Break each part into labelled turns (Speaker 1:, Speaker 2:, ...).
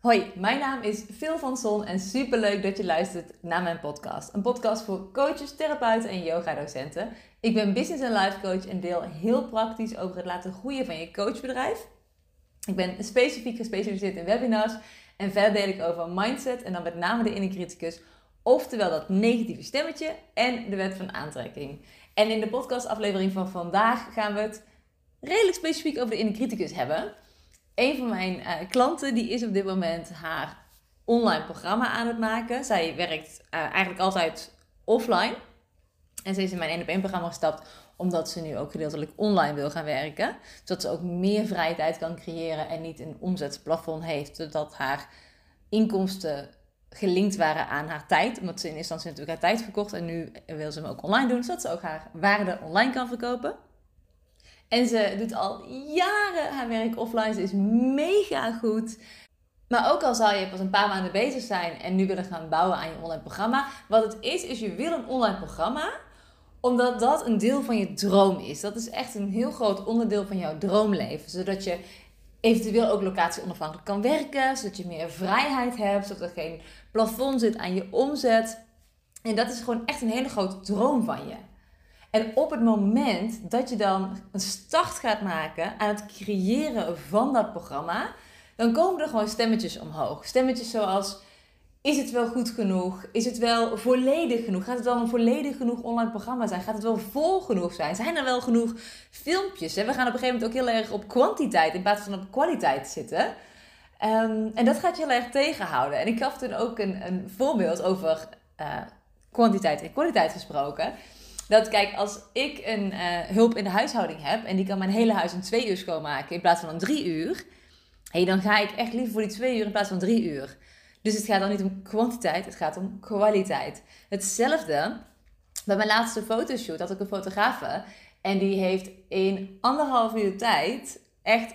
Speaker 1: Hoi, mijn naam is Phil van Son en superleuk dat je luistert naar mijn podcast. Een podcast voor coaches, therapeuten en yoga-docenten. Ik ben business en life coach en deel heel praktisch over het laten groeien van je coachbedrijf. Ik ben specifiek gespecialiseerd in webinars en verder deel ik over mindset en dan met name de inner criticus, oftewel dat negatieve stemmetje en de wet van aantrekking. En in de podcastaflevering van vandaag gaan we het redelijk specifiek over de inner criticus hebben een van mijn uh, klanten die is op dit moment haar online programma aan het maken. Zij werkt uh, eigenlijk altijd offline. En ze is in mijn 1 op 1 programma gestapt omdat ze nu ook gedeeltelijk online wil gaan werken. Zodat ze ook meer vrije tijd kan creëren en niet een omzetplafond heeft. Zodat haar inkomsten gelinkt waren aan haar tijd. Omdat ze in eerste instantie natuurlijk haar tijd verkocht. En nu wil ze hem ook online doen. Zodat ze ook haar waarde online kan verkopen. En ze doet al jaren haar werk offline. Ze is mega goed. Maar ook al zou je pas een paar maanden bezig zijn en nu willen gaan bouwen aan je online programma. Wat het is, is je wil een online programma omdat dat een deel van je droom is. Dat is echt een heel groot onderdeel van jouw droomleven. Zodat je eventueel ook locatie onafhankelijk kan werken. Zodat je meer vrijheid hebt. Zodat er geen plafond zit aan je omzet. En dat is gewoon echt een hele grote droom van je. En op het moment dat je dan een start gaat maken aan het creëren van dat programma, dan komen er gewoon stemmetjes omhoog. Stemmetjes zoals: is het wel goed genoeg? Is het wel volledig genoeg? Gaat het wel een volledig genoeg online programma zijn? Gaat het wel vol genoeg zijn? Zijn er wel genoeg filmpjes? We gaan op een gegeven moment ook heel erg op kwantiteit in plaats van op kwaliteit zitten. Ehm, en dat gaat je heel erg tegenhouden. En ik gaf toen ook een, een voorbeeld over uh, kwantiteit en kwaliteit gesproken. Dat kijk, als ik een uh, hulp in de huishouding heb en die kan mijn hele huis in twee uur schoonmaken in plaats van een drie uur, hey, dan ga ik echt liever voor die twee uur in plaats van drie uur. Dus het gaat dan niet om kwantiteit, het gaat om kwaliteit. Hetzelfde, bij mijn laatste fotoshoot had ik een fotografe en die heeft in anderhalf uur tijd echt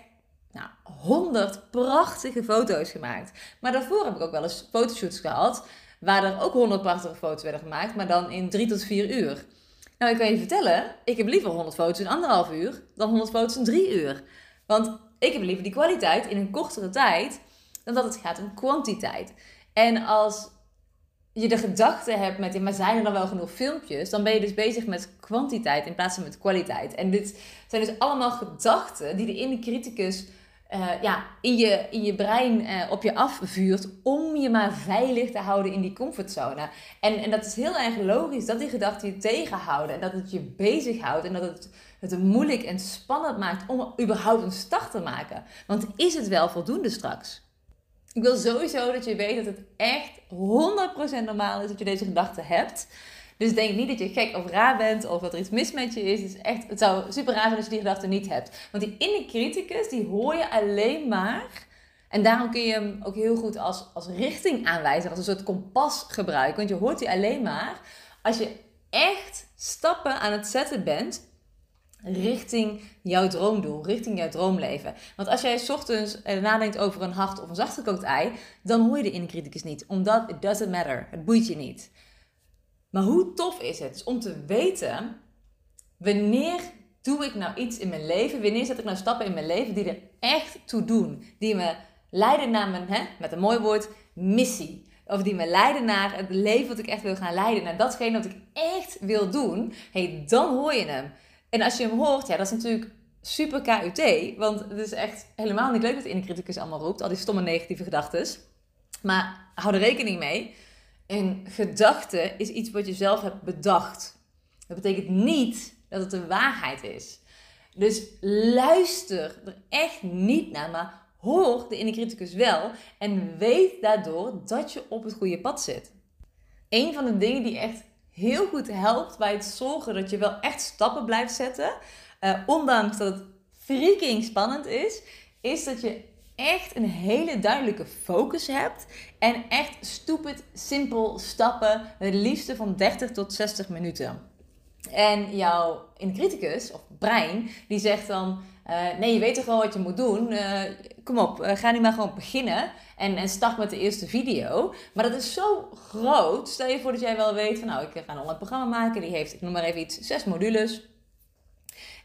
Speaker 1: nou, 100 prachtige foto's gemaakt. Maar daarvoor heb ik ook wel eens fotoshoots gehad waar er ook 100 prachtige foto's werden gemaakt, maar dan in drie tot vier uur. Nou, ik kan je vertellen, ik heb liever 100 foto's in anderhalf uur dan 100 foto's in drie uur. Want ik heb liever die kwaliteit in een kortere tijd dan dat het gaat om kwantiteit. En als je de gedachte hebt met, maar zijn er dan wel genoeg filmpjes? Dan ben je dus bezig met kwantiteit in plaats van met kwaliteit. En dit zijn dus allemaal gedachten die de inner criticus uh, ja, in, je, in je brein uh, op je afvuurt om je maar veilig te houden in die comfortzone. En, en dat is heel erg logisch dat die gedachten je tegenhouden en dat het je bezighoudt en dat het het moeilijk en spannend maakt om überhaupt een start te maken. Want is het wel voldoende straks? Ik wil sowieso dat je weet dat het echt 100% normaal is dat je deze gedachten hebt. Dus denk niet dat je gek of raar bent of dat er iets mis met je is. Het, is echt, het zou super raar zijn als je die gedachte niet hebt. Want die inner criticus, die hoor je alleen maar. En daarom kun je hem ook heel goed als, als richting aanwijzen, als een soort kompas gebruiken. Want je hoort die alleen maar als je echt stappen aan het zetten bent richting jouw droomdoel, richting jouw droomleven. Want als jij ochtends eh, nadenkt over een hard of een zachtgekookt ei, dan hoor je de inner criticus niet. Omdat it doesn't matter. Het boeit je niet. Maar hoe tof is het om te weten wanneer doe ik nou iets in mijn leven? Wanneer zet ik nou stappen in mijn leven die er echt toe doen? Die me leiden naar mijn, hè, met een mooi woord, missie. Of die me leiden naar het leven wat ik echt wil gaan leiden. Naar datgene wat ik echt wil doen. hey, dan hoor je hem. En als je hem hoort, ja, dat is natuurlijk super KUT. Want het is echt helemaal niet leuk wat de inner allemaal roept. Al die stomme negatieve gedachten. Maar hou er rekening mee een gedachte is iets wat je zelf hebt bedacht. Dat betekent niet dat het de waarheid is. Dus luister er echt niet naar, maar hoor de inner criticus wel en weet daardoor dat je op het goede pad zit. Een van de dingen die echt heel goed helpt bij het zorgen dat je wel echt stappen blijft zetten, uh, ondanks dat het freaking spannend is, is dat je echt een hele duidelijke focus hebt. En echt stupid, simpel stappen. Het liefste van 30 tot 60 minuten. En jouw criticus of brein, die zegt dan: uh, Nee, je weet toch wel wat je moet doen. Uh, kom op, uh, ga nu maar gewoon beginnen. En, en start met de eerste video. Maar dat is zo groot. Stel je voor dat jij wel weet van: Nou, ik ga een online programma maken. Die heeft, ik noem maar even iets, zes modules.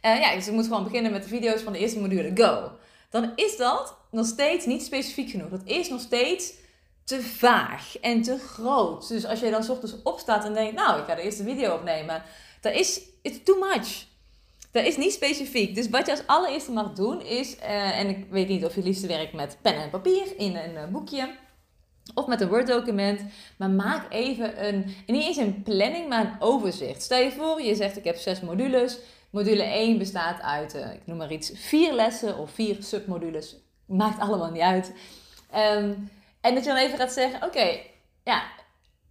Speaker 1: ja, dus ik moet gewoon beginnen met de video's van de eerste module. Go. Dan is dat nog steeds niet specifiek genoeg. Dat is nog steeds te vaag en te groot. Dus als je dan ochtends opstaat en denkt, nou, ik ga de eerste video opnemen. Dat is it's too much. Dat is niet specifiek. Dus wat je als allereerste mag doen is, uh, en ik weet niet of je liefst werkt met pen en papier in een uh, boekje of met een Word document, maar maak even een, niet eens een planning, maar een overzicht. Stel je voor, je zegt ik heb zes modules. Module 1 bestaat uit, uh, ik noem maar iets, vier lessen of vier submodules. Maakt allemaal niet uit. Um, en dat je dan even gaat zeggen, oké, ja,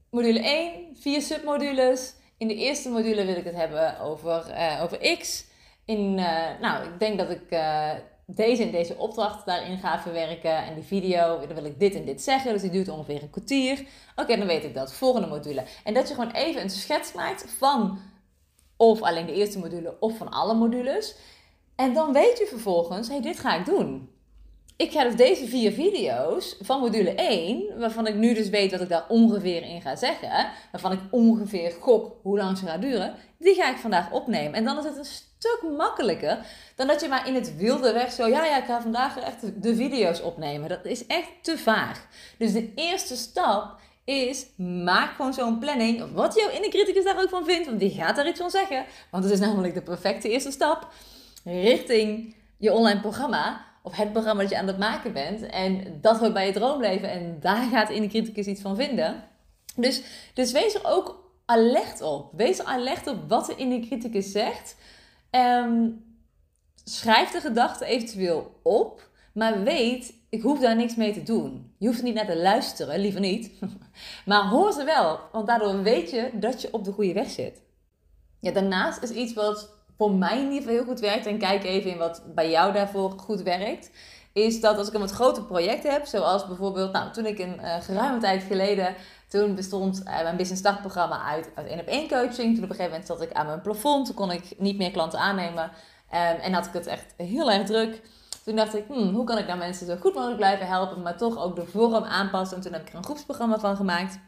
Speaker 1: module 1, vier submodules. In de eerste module wil ik het hebben over, uh, over X. In, uh, nou, ik denk dat ik uh, deze en deze opdracht daarin ga verwerken. En die video, dan wil ik dit en dit zeggen. Dus die duurt ongeveer een kwartier. Oké, dan weet ik dat. Volgende module. En dat je gewoon even een schets maakt van of alleen de eerste module of van alle modules. En dan weet je vervolgens, hé, hey, dit ga ik doen ik ga dus deze vier video's van module 1, waarvan ik nu dus weet wat ik daar ongeveer in ga zeggen, waarvan ik ongeveer gok hoe lang ze gaat duren, die ga ik vandaag opnemen. En dan is het een stuk makkelijker dan dat je maar in het wilde weg zo, ja, ja, ik ga vandaag echt de video's opnemen. Dat is echt te vaag. Dus de eerste stap is, maak gewoon zo'n planning, wat jouw inner criticus daar ook van vindt, want die gaat daar iets van zeggen. Want het is namelijk de perfecte eerste stap richting je online programma het programma dat je aan het maken bent. En dat hoort bij je droomleven. En daar gaat in de criticus iets van vinden. Dus, dus wees er ook alert op. Wees er alert op wat de in de criticus zegt. Um, schrijf de gedachten eventueel op. Maar weet, ik hoef daar niks mee te doen. Je hoeft er niet naar te luisteren, liever niet. maar hoor ze wel, want daardoor weet je dat je op de goede weg zit. Ja, daarnaast is iets wat voor mij in ieder geval heel goed werkt, en kijk even in wat bij jou daarvoor goed werkt, is dat als ik een wat groter project heb, zoals bijvoorbeeld, nou, toen ik een uh, geruime tijd geleden, toen bestond uh, mijn business startprogramma uit, uit één op één coaching. Toen op een gegeven moment zat ik aan mijn plafond, toen kon ik niet meer klanten aannemen um, en had ik het echt heel erg druk. Toen dacht ik, hmm, hoe kan ik nou mensen zo goed mogelijk blijven helpen, maar toch ook de vorm aanpassen. En toen heb ik er een groepsprogramma van gemaakt.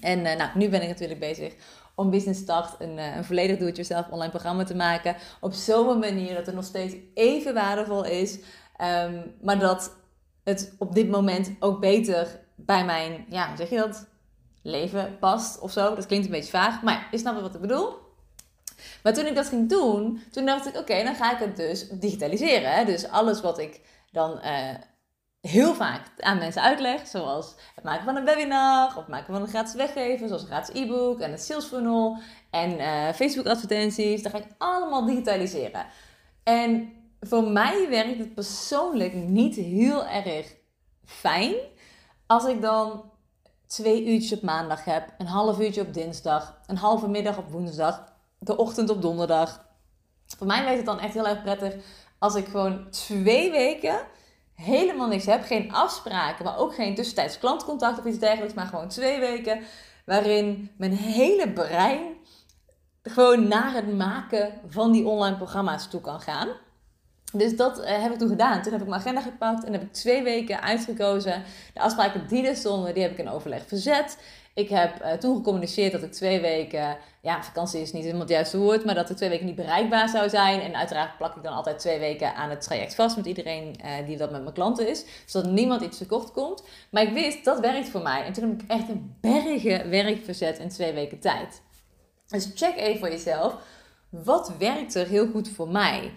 Speaker 1: En uh, nou, nu ben ik natuurlijk bezig om Business Start een, eh, een volledig do-it-yourself online programma te maken. Op zo'n manier dat het nog steeds even waardevol is. Um, maar dat het op dit moment ook beter bij mijn, ja, hoe zeg je dat? Leven past of zo. Dat klinkt een beetje vaag. Maar je snapt wat ik bedoel. Maar toen ik dat ging doen, toen dacht ik, oké, dan ga ik het dus digitaliseren. Hè? Dus alles wat ik dan uh, heel vaak aan mensen uitleg, zoals het maken van een webinar of het maken van een gratis weggeven, zoals een gratis e-book en een sales funnel en uh, Facebook advertenties. Dat ga ik allemaal digitaliseren. En voor mij werkt het persoonlijk niet heel erg fijn als ik dan twee uurtjes op maandag heb, een half uurtje op dinsdag, een halve middag op woensdag, de ochtend op donderdag. Voor mij werkt het dan echt heel erg prettig als ik gewoon twee weken helemaal niks heb, geen afspraken, maar ook geen tussentijds klantcontact of iets dergelijks, maar gewoon twee weken waarin mijn hele brein gewoon naar het maken van die online programma's toe kan gaan. Dus dat uh, heb ik toen gedaan. Toen heb ik mijn agenda gepakt en heb ik twee weken uitgekozen. De afspraken die er stonden, die heb ik in overleg verzet. Ik heb uh, toen gecommuniceerd dat ik twee weken, ja, vakantie is niet helemaal het juiste woord, maar dat ik twee weken niet bereikbaar zou zijn. En uiteraard plak ik dan altijd twee weken aan het traject vast met iedereen uh, die dat met mijn klanten is, zodat niemand iets tekort komt. Maar ik wist, dat werkt voor mij. En toen heb ik echt een bergen werk verzet in twee weken tijd. Dus check even voor jezelf wat werkt er heel goed voor mij?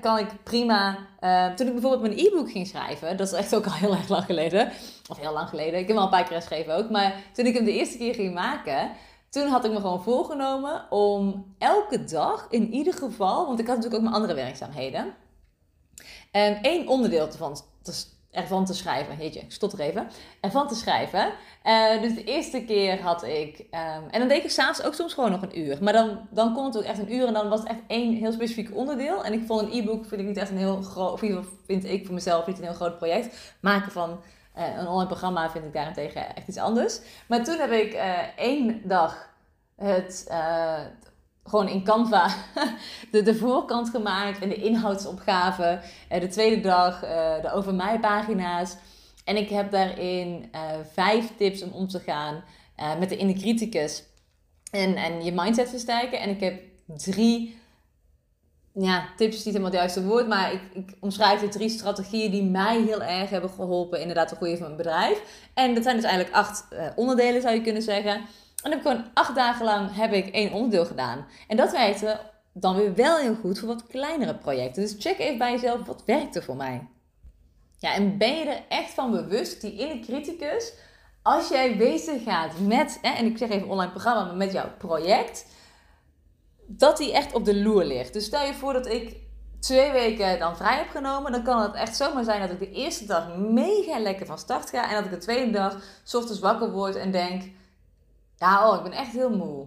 Speaker 1: kan ik prima. Uh, toen ik bijvoorbeeld mijn e-book ging schrijven, dat is echt ook al heel erg lang geleden. Of heel lang geleden. Ik heb hem al een paar keer geschreven ook. Maar toen ik hem de eerste keer ging maken, toen had ik me gewoon voorgenomen om elke dag in ieder geval, want ik had natuurlijk ook mijn andere werkzaamheden, um, één onderdeel van te, ervan te schrijven. Heetje, ik stotter even. Ervan te schrijven. Uh, dus de eerste keer had ik... Um, en dan deed ik s'avonds ook soms gewoon nog een uur. Maar dan, dan kon het ook echt een uur en dan was het echt één heel specifiek onderdeel. En ik vond een e-book vind ik niet echt een heel groot... Of vind ik voor mezelf niet een heel groot project. Maken van een online programma vind ik daarentegen echt iets anders. Maar toen heb ik uh, één dag het gewoon in Canva de, de voorkant gemaakt en de inhoudsopgave. De tweede dag de over mij pagina's. En ik heb daarin vijf tips om om te gaan met de inner criticus. En, en je mindset versterken. En ik heb drie ja, tips is niet helemaal het juiste woord, maar ik, ik omschrijf de drie strategieën die mij heel erg hebben geholpen, inderdaad, de groei van mijn bedrijf. En dat zijn dus eigenlijk acht uh, onderdelen, zou je kunnen zeggen. En heb ik gewoon acht dagen lang heb ik één onderdeel gedaan. En dat werkte dan weer wel heel goed voor wat kleinere projecten. Dus check even bij jezelf, wat werkte voor mij? Ja, en ben je er echt van bewust, die inner criticus, als jij bezig gaat met, en ik zeg even online programma, maar met jouw project, dat die echt op de loer ligt. Dus stel je voor dat ik twee weken dan vrij heb genomen, dan kan het echt zomaar zijn dat ik de eerste dag mega lekker van start ga en dat ik de tweede dag s ochtends wakker word en denk, ja, oh, ik ben echt heel moe.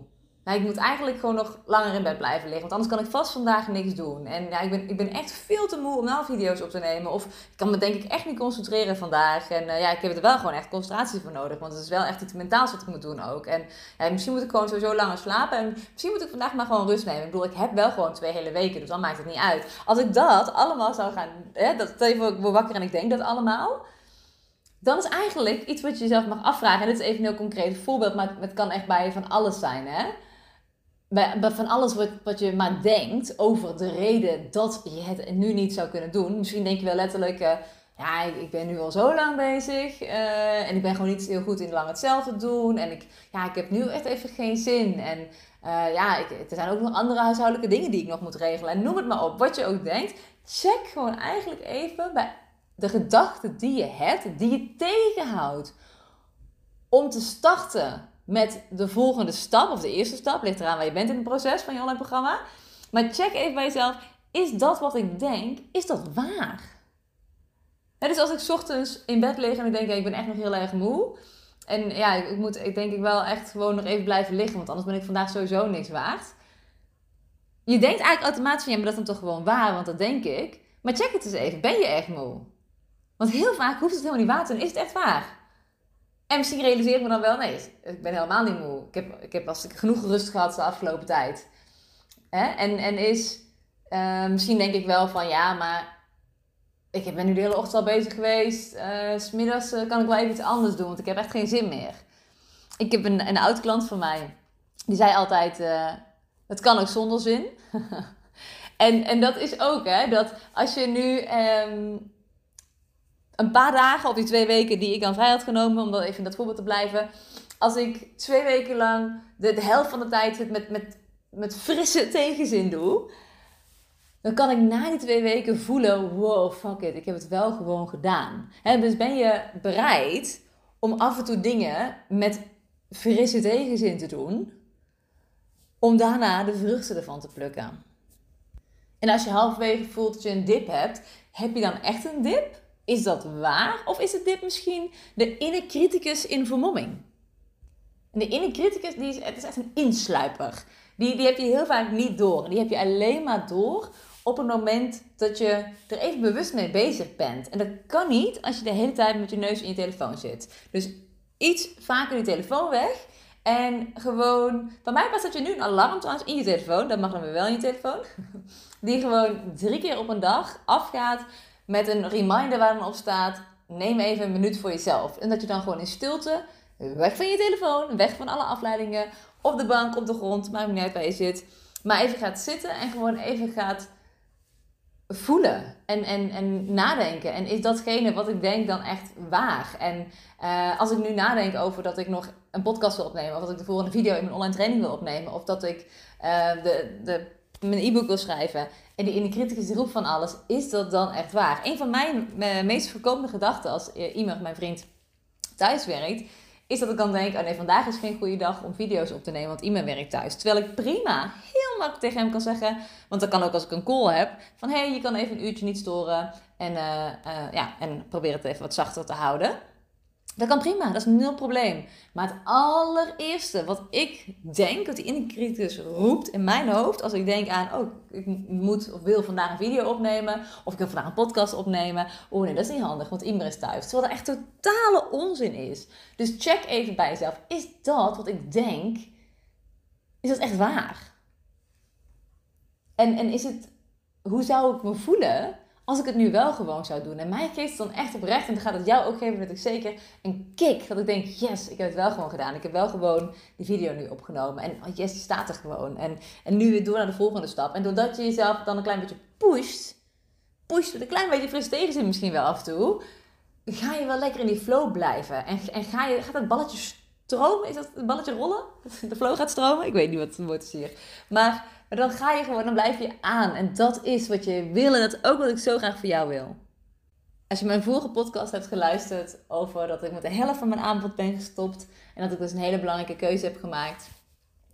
Speaker 1: Nou, ik moet eigenlijk gewoon nog langer in bed blijven liggen. Want anders kan ik vast vandaag niks doen. En ja, ik ben, ik ben echt veel te moe om nou video's op te nemen. Of ik kan me denk ik echt niet concentreren vandaag. En uh, ja, ik heb er wel gewoon echt concentratie voor nodig. Want het is wel echt iets mentaals wat ik moet doen ook. En misschien moet ik gewoon sowieso langer slapen. En misschien moet ik vandaag maar gewoon rust nemen. Ik bedoel, ik heb wel gewoon twee hele weken. Dus dan maakt het niet uit. Als ik dat allemaal zou gaan... Hè, dat, je voor, ik word wakker en ik denk dat allemaal dan is eigenlijk iets wat je jezelf mag afvragen. En dit is even een heel concreet voorbeeld, maar het kan echt bij van alles zijn. Hè? Van alles wat, wat je maar denkt over de reden dat je het nu niet zou kunnen doen. Misschien denk je wel letterlijk, uh, ja, ik, ben nu al zo lang bezig uh, en ik ben gewoon niet heel goed in lang hetzelfde doen. En ik, ja, ik heb nu echt even geen zin. En uh, ja, ik, er zijn ook nog andere huishoudelijke dingen die ik nog moet regelen. En noem het maar op, wat je ook denkt. Check gewoon eigenlijk even bij de gedachten die je hebt, die je tegenhoudt om te starten met de volgende stap, of de eerste stap, ligt eraan waar je bent in het proces van je online programma. Maar check even bij jezelf, is dat wat ik denk, is dat waar? dus als ik ochtends in bed lig en ik denk, ik ben echt nog heel erg moe. En ja, ik, moet, ik denk ik wel echt gewoon nog even blijven liggen, want anders ben ik vandaag sowieso niks waard. Je denkt eigenlijk automatisch van, ja, maar dat is dan toch gewoon waar, want dat denk ik. Maar check het eens even, ben je echt moe? Want heel vaak hoeft het helemaal niet waar te doen, is het echt waar? En misschien realiseer ik me dan wel, nee, ik ben helemaal niet moe. Ik heb, ik heb als ik genoeg rust gehad de afgelopen tijd. Hè? En, en is, uh, misschien denk ik wel van, ja, maar ik ben nu de hele ochtend al bezig geweest. Uh, Smiddags uh, kan ik wel even iets anders doen, want ik heb echt geen zin meer. Ik heb een, een oud klant van mij, die zei altijd, het kan ook zonder zin. en, en dat is ook, hè, dat als je nu... Um, een paar dagen, op die twee weken die ik dan vrij had genomen, om dan even in dat voorbeeld te blijven. Als ik twee weken lang de, de helft van de tijd met, met, met frisse tegenzin doe, dan kan ik na die twee weken voelen: wow, fuck it, ik heb het wel gewoon gedaan. He, dus ben je bereid om af en toe dingen met frisse tegenzin te doen, om daarna de vruchten ervan te plukken. En als je halverwege voelt dat je een dip hebt, heb je dan echt een dip? Is dat waar? Of is het dit misschien de inner criticus in vermomming? De inner criticus, die is, het is echt een insluiper. Die, die heb je heel vaak niet door. Die heb je alleen maar door op het moment dat je er even bewust mee bezig bent. En dat kan niet als je de hele tijd met je neus in je telefoon zit. Dus iets vaker je telefoon weg. En gewoon, van mij was dat je nu een alarm trouwens in je telefoon, dat mag dan weer wel in je telefoon, die gewoon drie keer op een dag afgaat met een reminder waar dan op staat: neem even een minuut voor jezelf. En dat je dan gewoon in stilte, weg van je telefoon, weg van alle afleidingen, op de bank, op de grond, maakt niet uit waar je zit, maar even gaat zitten en gewoon even gaat voelen en, en, en nadenken. En is datgene wat ik denk dan echt waar? En uh, als ik nu nadenk over dat ik nog een podcast wil opnemen, of dat ik de volgende video in mijn online training wil opnemen, of dat ik uh, de, de mijn e-book wil schrijven en die in de kritische roep van alles, is dat dan echt waar? Een van mijn meest voorkomende gedachten als iemand, mijn vriend, thuis werkt, is dat ik dan denk, oh nee, vandaag is geen goede dag om video's op te nemen, want iemand werkt thuis. Terwijl ik prima, heel makkelijk tegen hem kan zeggen, want dat kan ook als ik een call heb, van hé, hey, je kan even een uurtje niet storen en, uh, ja, en probeer het even wat zachter te houden. Dat kan prima, dat is nul probleem. Maar het allereerste wat ik denk, dat die inner roept in mijn hoofd, als ik denk aan, oh, ik moet of wil vandaag een video opnemen, of ik wil vandaag een podcast opnemen. Oh nee, dat is niet handig, want iemand is thuis. Terwijl dat echt totale onzin is. Dus check even bij jezelf, is dat wat ik denk, is dat echt waar? En, en is het, hoe zou ik me voelen als ik het nu wel gewoon zou doen. En mij geeft het dan echt oprecht, en dan gaat het jou ook geven, dat ik zeker een kick. Dat ik denk, yes, ik heb het wel gewoon gedaan. Ik heb wel gewoon die video nu opgenomen. En oh yes, die staat er gewoon. En, en nu weer door naar de volgende stap. En doordat je jezelf dan een klein beetje pusht, pusht met een klein beetje tegenzin misschien wel af en toe, ga je wel lekker in die flow blijven. En, en ga je, gaat dat balletje stromen? Is dat het balletje rollen? De flow gaat stromen? Ik weet niet wat het woord is hier. Maar maar dan ga je gewoon, dan blijf je aan. En dat is wat je wil. En dat is ook wat ik zo graag voor jou wil. Als je mijn vorige podcast hebt geluisterd over dat ik met de helft van mijn aanbod ben gestopt. En dat ik dus een hele belangrijke keuze heb gemaakt.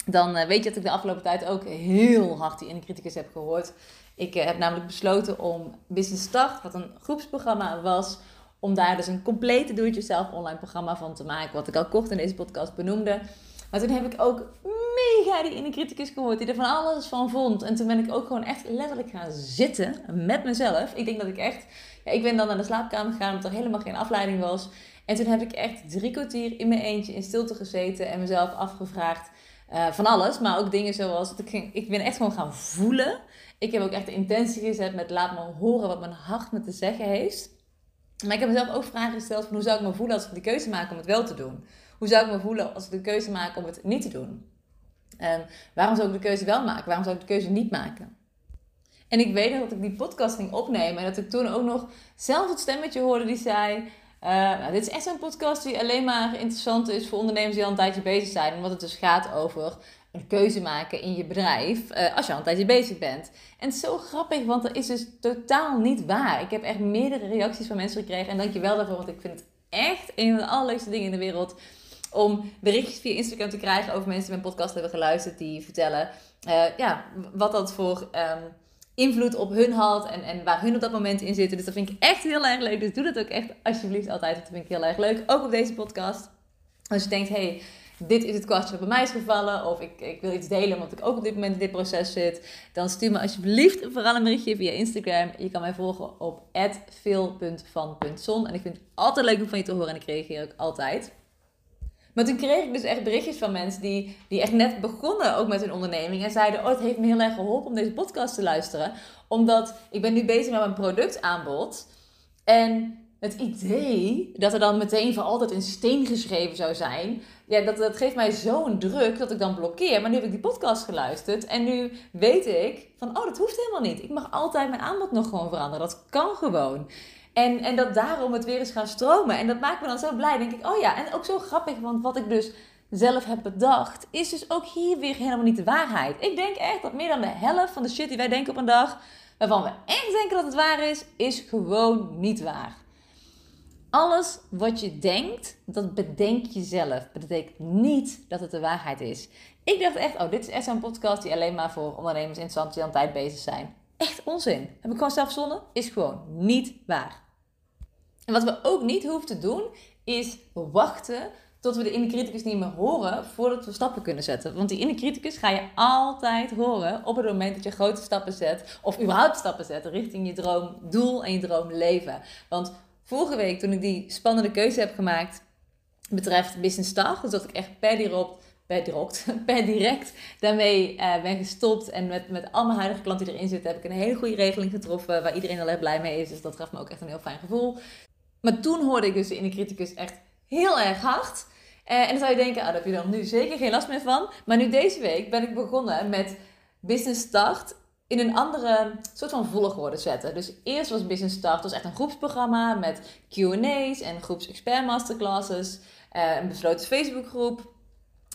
Speaker 1: Dan eh, weet je dat ik de afgelopen tijd ook heel hard die criticus heb gehoord. Ik eh, heb namelijk besloten om Business Start, wat een groepsprogramma was, om daar dus een complete do-it-yourself online programma van te maken. Wat ik al kort in deze podcast benoemde. Maar toen heb ik ook mega die in criticus gehoord, die er van alles van vond. En toen ben ik ook gewoon echt letterlijk gaan zitten met mezelf. Ik denk dat ik echt, ja, ik ben dan naar de slaapkamer gegaan omdat er helemaal geen afleiding was. En toen heb ik echt drie kwartier in mijn eentje in stilte gezeten en mezelf afgevraagd uh, van alles. Maar ook dingen zoals, ik, ging, ik ben echt gewoon gaan voelen. Ik heb ook echt de intentie gezet met laat me horen wat mijn hart me te zeggen heeft. Maar ik heb mezelf ook vragen gesteld van hoe zou ik me voelen als ik de keuze maak om het wel te doen? Hoe zou ik me voelen als ik de keuze maak om het niet te doen? En waarom zou ik de keuze wel maken? Waarom zou ik de keuze niet maken? En ik weet dat ik die podcast ging opnemen en dat ik toen ook nog zelf het stemmetje hoorde die zei: uh, nou, Dit is echt zo'n podcast die alleen maar interessant is voor ondernemers die al een tijdje bezig zijn, omdat het dus gaat over een keuze maken in je bedrijf uh, als je al een tijdje bezig bent. En zo grappig, want dat is dus totaal niet waar. Ik heb echt meerdere reacties van mensen gekregen en dank wel daarvoor, want ik vind het echt een van de allerleukste dingen in de wereld om berichtjes via Instagram te krijgen over mensen die mijn podcast hebben geluisterd. Die vertellen uh, ja, wat dat voor um, invloed op hun had en, en waar hun op dat moment in zitten. Dus dat vind ik echt heel erg leuk. Dus doe dat ook echt alsjeblieft altijd. Dat vind ik heel erg leuk. Ook op deze podcast. Als je denkt, hey, dit is het kwartje wat bij mij is gevallen. Of ik, ik wil iets delen omdat ik ook op dit moment in dit proces zit. Dan stuur me alsjeblieft vooral een berichtje via Instagram. Je kan mij volgen op veel.van.zon. En ik vind het altijd leuk om van je te horen en ik reageer ook altijd. Maar toen kreeg ik dus echt berichtjes van mensen die, die echt net begonnen ook met hun onderneming. En zeiden, oh het heeft me heel erg geholpen om deze podcast te luisteren. Omdat ik ben nu bezig met mijn productaanbod. En het idee dat er dan meteen voor altijd in steen geschreven zou zijn. Ja, dat, dat geeft mij zo'n druk dat ik dan blokkeer. Maar nu heb ik die podcast geluisterd. En nu weet ik van, oh dat hoeft helemaal niet. Ik mag altijd mijn aanbod nog gewoon veranderen. Dat kan gewoon. En, en dat daarom het weer eens gaan stromen. En dat maakt me dan zo blij. denk ik, oh ja, en ook zo grappig. Want wat ik dus zelf heb bedacht, is dus ook hier weer helemaal niet de waarheid. Ik denk echt dat meer dan de helft van de shit die wij denken op een dag, waarvan we echt denken dat het waar is, is gewoon niet waar. Alles wat je denkt, dat bedenk je zelf. Dat betekent niet dat het de waarheid is. Ik dacht echt, oh, dit is echt zo'n podcast die alleen maar voor ondernemers interessant die aan tijd bezig zijn. Echt onzin. Heb ik gewoon zelf verzonnen? Is gewoon niet waar. En wat we ook niet hoeven te doen, is wachten tot we de inner criticus niet meer horen voordat we stappen kunnen zetten. Want die inner criticus ga je altijd horen op het moment dat je grote stappen zet, of überhaupt stappen zet richting je droomdoel en je droomleven. Want vorige week, toen ik die spannende keuze heb gemaakt betreft business start, dus dat ik echt per direct, per direct, daarmee uh, ben gestopt en met, met al mijn huidige klanten die erin zitten, heb ik een hele goede regeling getroffen waar iedereen al heel blij mee is. Dus dat gaf me ook echt een heel fijn gevoel. Maar toen hoorde ik dus de criticus echt heel erg hard. Eh, en dan zou je denken, ah, daar heb je dan nu zeker geen last meer van. Maar nu deze week ben ik begonnen met Business Start in een andere soort van volgorde zetten. Dus eerst was Business Start was echt een groepsprogramma met Q&A's en groeps expert masterclasses. Uh, een besloten Facebookgroep.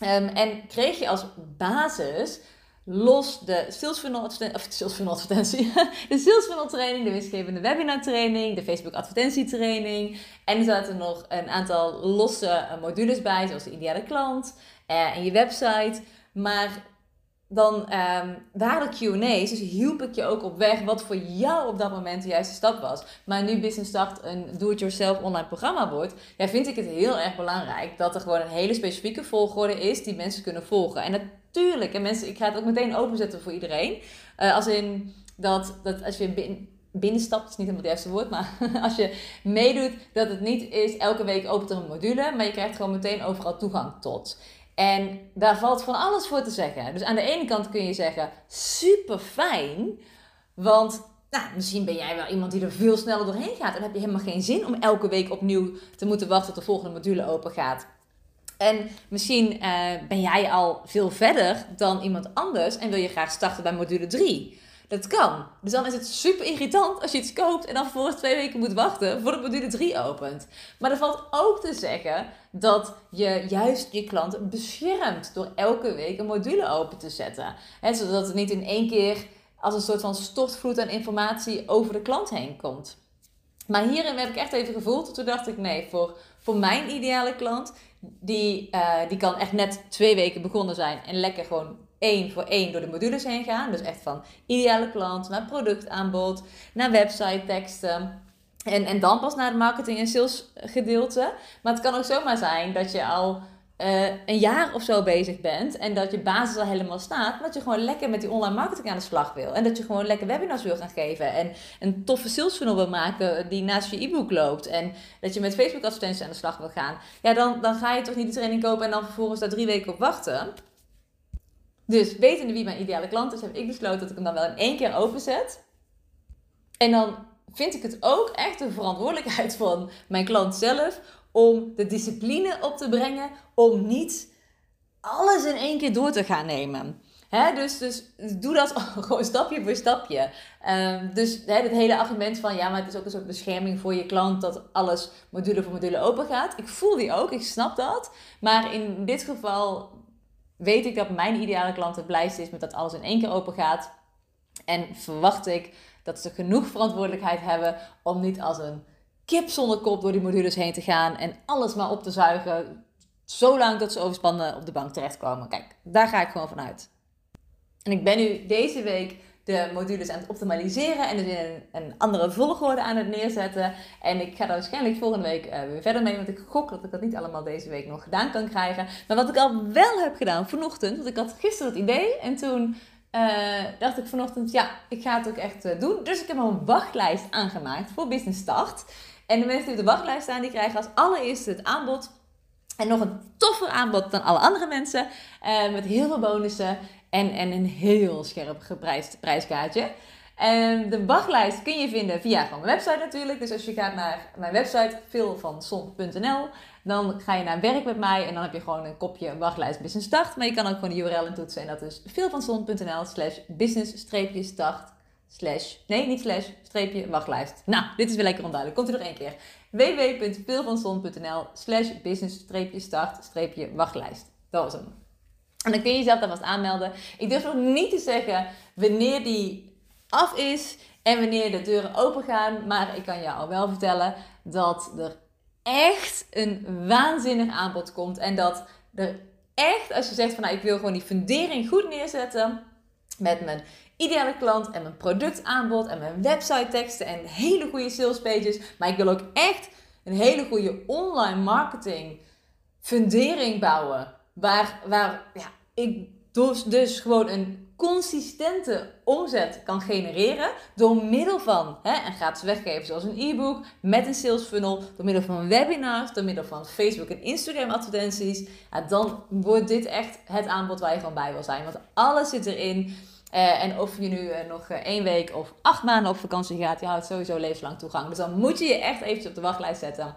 Speaker 1: Um, en kreeg je als basis los de sales funnel, of advertentie, de sales funnel training, de winstgevende webinar training, de Facebook advertentie training. En er zaten nog een aantal losse eh, modules bij, zoals de ideale klant uh, en je website. Maar dan um, waren Q&A's, dus hielp ik je ook op weg wat voor jou op dat moment de juiste stap was. Maar nu Business Start een do-it-yourself online programma wordt, ja, vind ik het heel erg belangrijk dat er gewoon een hele specifieke volgorde is die mensen kunnen volgen. En natuurlijk, en mensen, ik ga het ook meteen openzetten voor iedereen. Uh, als in dat, dat als je binnen, binnenstapt, is niet helemaal het juiste woord, maar als je meedoet, dat het niet is elke week opent er een module, maar je krijgt gewoon meteen overal toegang tot. En daar valt van alles voor te zeggen. Dus aan de ene kant kun je zeggen, super fijn, want nou, misschien ben jij wel iemand die er veel sneller doorheen gaat en heb je helemaal geen zin om elke week opnieuw te moeten wachten tot de volgende module open gaat. En misschien eh, ben jij al veel verder dan iemand anders en wil je graag starten bij module 3. Dat kan. Dus dan is het super irritant als je iets koopt en dan vervolgens twee weken moet wachten voordat module 3 opent. Maar er valt ook te zeggen dat je juist je klant beschermt door elke week een module open te zetten. Zodat het niet in één keer als een soort van stortvloed aan informatie over de klant heen komt. Maar hierin heb ik echt even gevoeld. Toen dacht ik, nee, voor, voor mijn ideale klant, die, uh, die kan echt net twee weken begonnen zijn en lekker gewoon één voor één door de modules heen gaan. Dus echt van ideale klant naar productaanbod, naar website teksten. En, en dan pas naar het marketing en sales gedeelte. Maar het kan ook zomaar zijn dat je al uh, een jaar of zo bezig bent en dat je basis al helemaal staat, dat je gewoon lekker met die online marketing aan de slag wil. En dat je gewoon lekker webinars wil gaan geven en een toffe sales funnel wil maken die naast je e-book loopt. En dat je met Facebook advertenties aan de slag wil gaan. Ja, dan, dan ga je toch niet de training kopen en dan vervolgens daar drie weken op wachten. Dus wetende wie mijn ideale klant is, heb ik besloten dat ik hem dan wel in één keer openzet. En dan vind ik het ook echt de verantwoordelijkheid van mijn klant zelf om de discipline op te brengen om niet alles in één keer door te gaan nemen. Dus, dus doe dat gewoon stapje voor stapje. Um, dus he, het hele argument van ja, maar het is ook een soort bescherming voor je klant dat alles module voor module open gaat. Ik voel die ook, ik snap dat. Maar in dit geval weet ik dat mijn ideale klant het blijste is met dat alles in één keer open gaat. En verwacht ik dat ze genoeg verantwoordelijkheid hebben om niet als een kip zonder kop door die modules heen te gaan en alles maar op te zuigen. Zolang dat ze overspannen op de bank terechtkomen. Kijk, daar ga ik gewoon vanuit. En ik ben nu deze week de modules aan het optimaliseren en dus in een, een, andere volgorde aan het neerzetten. En ik ga daar waarschijnlijk volgende week uh, weer verder mee, want ik gok dat ik dat niet allemaal deze week nog gedaan kan krijgen. Maar wat ik al wel heb gedaan vanochtend, want ik had gisteren het idee en toen uh, dacht ik vanochtend, ja, ik ga het ook echt uh, doen. Dus ik heb een wachtlijst aangemaakt voor Business Start. En de mensen die op de wachtlijst staan, die krijgen als allereerste het aanbod. En nog een toffer aanbod dan alle andere mensen. Met heel veel bonussen en, en een heel scherp geprijsd prijskaartje. En de wachtlijst kun je vinden via gewoon mijn website natuurlijk. Dus als je gaat naar mijn website veelvanson.nl, dan ga je naar werk met mij en dan heb je gewoon een kopje wachtlijst business start. Maar je kan ook gewoon de URL in toetsen en dat is veelvanson.nl slash business-start slash, nee niet slash, streepje wachtlijst. Nou, dit is weer lekker onduidelijk. Komt u nog één keer. www.veelvanson.nl slash business-start-wachtlijst. Dat was hem. En dan kun je jezelf daar vast aanmelden. Ik durf nog niet te zeggen wanneer die af is en wanneer de deuren open gaan. Maar ik kan jou al wel vertellen dat er echt een waanzinnig aanbod komt. En dat er echt, als je zegt van nou ik wil gewoon die fundering goed neerzetten met mijn ideale klant en mijn productaanbod en mijn website teksten en hele goede salespages. Maar ik wil ook echt een hele goede online marketing fundering bouwen. Waar, waar ja, ik dus, dus gewoon een consistente omzet kan genereren door middel van hè, een gratis weggeven zoals een e-book met een sales funnel, door middel van webinars, door middel van Facebook en Instagram advertenties, dan wordt dit echt het aanbod waar je gewoon bij wil zijn. Want alles zit erin. Uh, en of je nu uh, nog uh, één week of acht maanden op vakantie gaat, je houdt sowieso levenslang toegang. Dus dan moet je je echt eventjes op de wachtlijst zetten.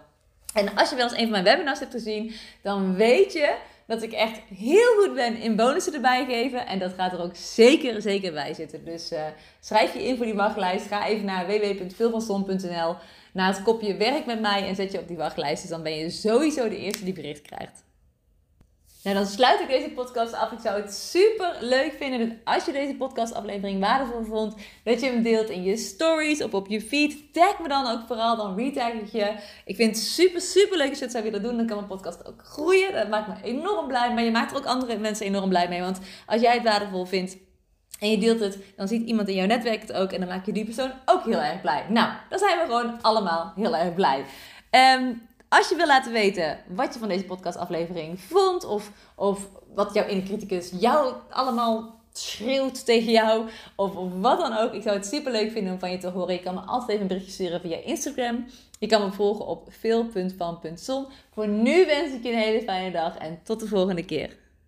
Speaker 1: En als je wel eens een van mijn webinars hebt gezien, dan weet je dat ik echt heel goed ben in bonussen erbij geven. En dat gaat er ook zeker, zeker bij zitten. Dus schrijf je in voor die wachtlijst. Ga even naar www.veelvanston.nl naar het kopje werk met mij en zet je op die wachtlijst. Dus dan ben je sowieso de eerste die bericht krijgt. Nou, dan sluit ik deze podcast af. Ik zou het super leuk vinden dat als je deze podcastaflevering waardevol vond, dat je hem deelt in je stories of op je feed. Tag me dan ook vooral, dan retag ik je. Ik vind het super, super leuk als je het zou willen doen. Dan kan mijn podcast ook groeien. Dat maakt me enorm blij. Maar je maakt er ook andere mensen enorm blij mee. Want als jij het waardevol vindt, en je deelt het, dan ziet iemand in jouw netwerk het ook en dan maak je die persoon ook heel erg blij. Nou, dan zijn we gewoon allemaal heel erg blij. Um, als je wil laten weten wat je van deze podcastaflevering vond, of, of wat jouw inner criticus jou allemaal schreeuwt tegen jou, of, wat dan ook. Ik zou het super leuk vinden om van je te horen. Je kan me altijd even een berichtje sturen via Instagram. Je kan me volgen op veel.van.zon. Voor nu wens ik je een hele fijne dag en tot de volgende keer.